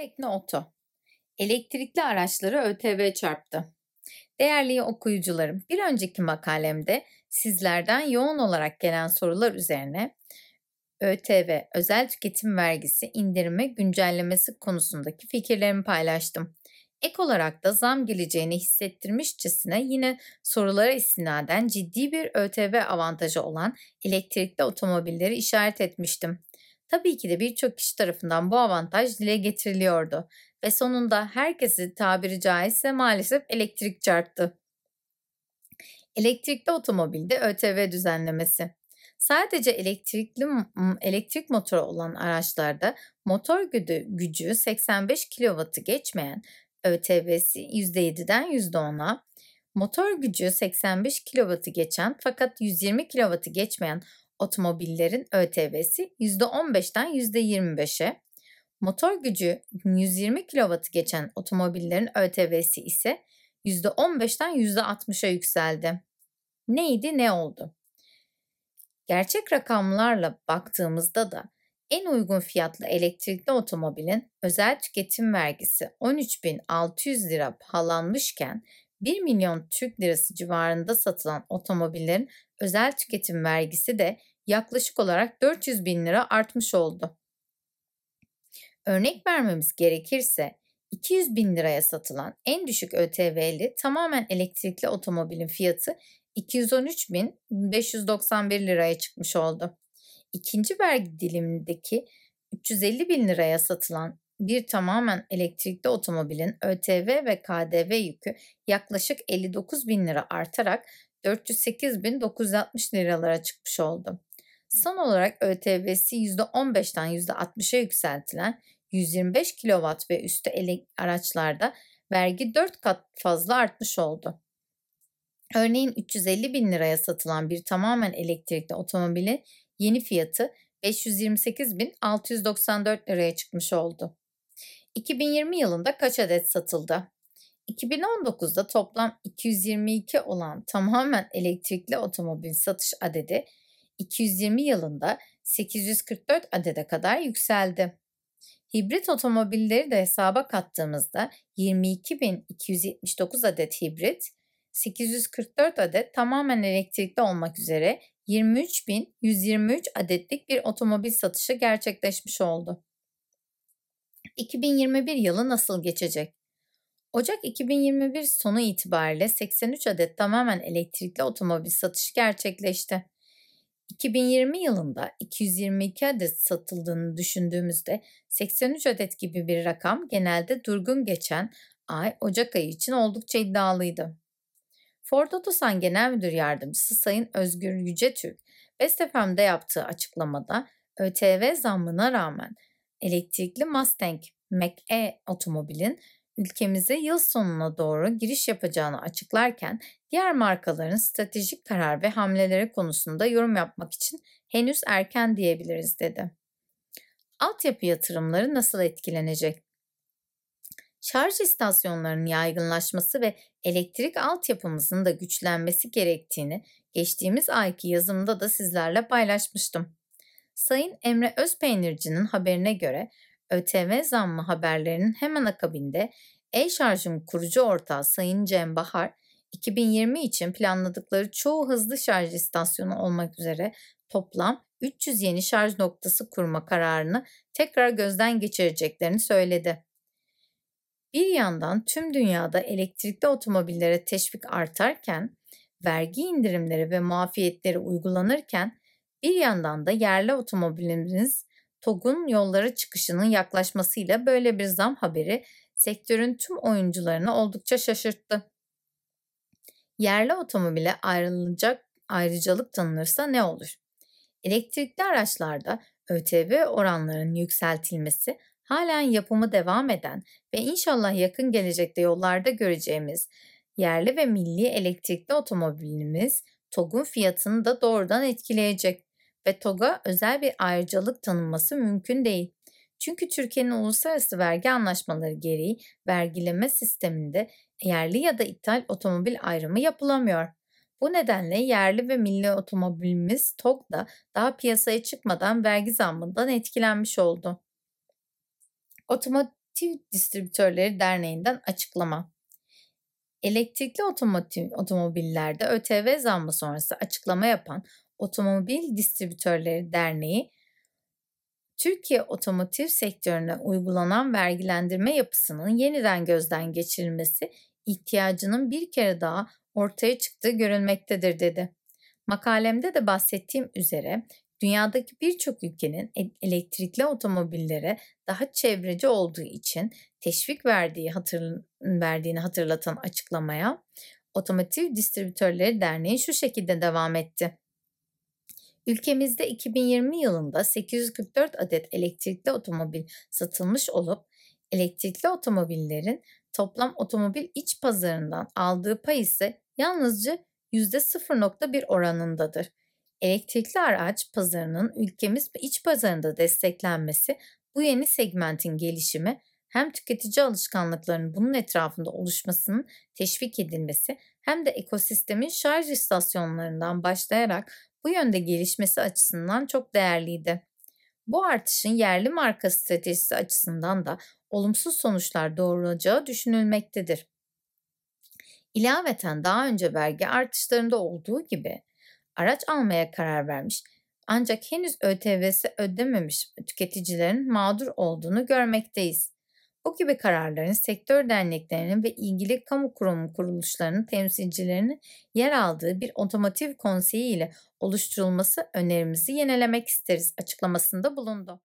Tekno Oto. Elektrikli araçları ÖTV çarptı. Değerli okuyucularım, bir önceki makalemde sizlerden yoğun olarak gelen sorular üzerine ÖTV, özel tüketim vergisi indirimi güncellemesi konusundaki fikirlerimi paylaştım. Ek olarak da zam geleceğini hissettirmişçesine yine sorulara istinaden ciddi bir ÖTV avantajı olan elektrikli otomobilleri işaret etmiştim. Tabii ki de birçok kişi tarafından bu avantaj dile getiriliyordu ve sonunda herkesi tabiri caizse maalesef elektrik çarptı. Elektrikli otomobilde ÖTV düzenlemesi. Sadece elektrikli elektrik motoru olan araçlarda motor gücü, gücü 85 kW'ı geçmeyen ÖTV'si %7'den %10'a, motor gücü 85 kW'ı geçen fakat 120 kW'ı geçmeyen otomobillerin ÖTV'si %15'ten %25'e, motor gücü 120 kW'ı geçen otomobillerin ÖTV'si ise %15'ten %60'a yükseldi. Neydi ne oldu? Gerçek rakamlarla baktığımızda da en uygun fiyatlı elektrikli otomobilin özel tüketim vergisi 13.600 lira pahalanmışken 1 milyon Türk lirası civarında satılan otomobillerin özel tüketim vergisi de yaklaşık olarak 400 bin lira artmış oldu. Örnek vermemiz gerekirse 200 bin liraya satılan en düşük ÖTV'li tamamen elektrikli otomobilin fiyatı 213.591 liraya çıkmış oldu. İkinci vergi dilimindeki 350 bin liraya satılan bir tamamen elektrikli otomobilin ÖTV ve KDV yükü yaklaşık 59 bin lira artarak 408.960 liralara çıkmış oldu. Son olarak ÖTV'si %15'ten %60'a yükseltilen 125 kW ve üstü araçlarda vergi 4 kat fazla artmış oldu. Örneğin 350 bin liraya satılan bir tamamen elektrikli otomobilin yeni fiyatı 528.694 liraya çıkmış oldu. 2020 yılında kaç adet satıldı? 2019'da toplam 222 olan tamamen elektrikli otomobil satış adedi 220 yılında 844 adede kadar yükseldi. Hibrit otomobilleri de hesaba kattığımızda 22.279 adet hibrit, 844 adet tamamen elektrikli olmak üzere 23.123 adetlik bir otomobil satışı gerçekleşmiş oldu. 2021 yılı nasıl geçecek? Ocak 2021 sonu itibariyle 83 adet tamamen elektrikli otomobil satışı gerçekleşti. 2020 yılında 222 adet satıldığını düşündüğümüzde 83 adet gibi bir rakam genelde durgun geçen ay Ocak ayı için oldukça iddialıydı. Ford Otosan Genel Müdür Yardımcısı Sayın Özgür Yücetürk, Best FM'de yaptığı açıklamada ÖTV zammına rağmen elektrikli Mustang Mach-E otomobilin ülkemize yıl sonuna doğru giriş yapacağını açıklarken diğer markaların stratejik karar ve hamleleri konusunda yorum yapmak için henüz erken diyebiliriz dedi. Altyapı yatırımları nasıl etkilenecek? Şarj istasyonlarının yaygınlaşması ve elektrik altyapımızın da güçlenmesi gerektiğini geçtiğimiz ayki yazımda da sizlerle paylaşmıştım. Sayın Emre Özpeynirci'nin haberine göre ÖTV zammı haberlerinin hemen akabinde e-şarjın kurucu ortağı Sayın Cem Bahar, 2020 için planladıkları çoğu hızlı şarj istasyonu olmak üzere toplam 300 yeni şarj noktası kurma kararını tekrar gözden geçireceklerini söyledi. Bir yandan tüm dünyada elektrikli otomobillere teşvik artarken, vergi indirimleri ve muafiyetleri uygulanırken bir yandan da yerli otomobilimiz TOG'un yollara çıkışının yaklaşmasıyla böyle bir zam haberi sektörün tüm oyuncularını oldukça şaşırttı. Yerli otomobile ayrılacak ayrıcalık tanınırsa ne olur? Elektrikli araçlarda ÖTV oranlarının yükseltilmesi halen yapımı devam eden ve inşallah yakın gelecekte yollarda göreceğimiz yerli ve milli elektrikli otomobilimiz TOG'un fiyatını da doğrudan etkileyecek ve TOG'a özel bir ayrıcalık tanınması mümkün değil. Çünkü Türkiye'nin uluslararası vergi anlaşmaları gereği vergileme sisteminde yerli ya da ithal otomobil ayrımı yapılamıyor. Bu nedenle yerli ve milli otomobilimiz TOG da daha piyasaya çıkmadan vergi zammından etkilenmiş oldu. Otomo Distribütörleri Derneği'nden açıklama. Elektrikli otomotiv, otomobillerde ÖTV zammı sonrası açıklama yapan Otomobil Distribütörleri Derneği, Türkiye otomotiv sektörüne uygulanan vergilendirme yapısının yeniden gözden geçirilmesi ihtiyacının bir kere daha ortaya çıktığı görülmektedir dedi. Makalemde de bahsettiğim üzere dünyadaki birçok ülkenin elektrikli otomobillere daha çevreci olduğu için teşvik verdiği hatır, verdiğini hatırlatan açıklamaya Otomotiv Distribütörleri Derneği şu şekilde devam etti. Ülkemizde 2020 yılında 844 adet elektrikli otomobil satılmış olup elektrikli otomobillerin toplam otomobil iç pazarından aldığı pay ise yalnızca %0.1 oranındadır. Elektrikli araç pazarının ülkemiz iç pazarında desteklenmesi bu yeni segmentin gelişimi hem tüketici alışkanlıklarının bunun etrafında oluşmasının teşvik edilmesi hem de ekosistemin şarj istasyonlarından başlayarak bu yönde gelişmesi açısından çok değerliydi. Bu artışın yerli marka stratejisi açısından da olumsuz sonuçlar doğuracağı düşünülmektedir. İlaveten daha önce vergi artışlarında olduğu gibi araç almaya karar vermiş ancak henüz ÖTV'si ödememiş tüketicilerin mağdur olduğunu görmekteyiz. Bu gibi kararların sektör derneklerinin ve ilgili kamu kurumu kuruluşlarının temsilcilerinin yer aldığı bir otomotiv konseyi ile oluşturulması önerimizi yenilemek isteriz açıklamasında bulundu.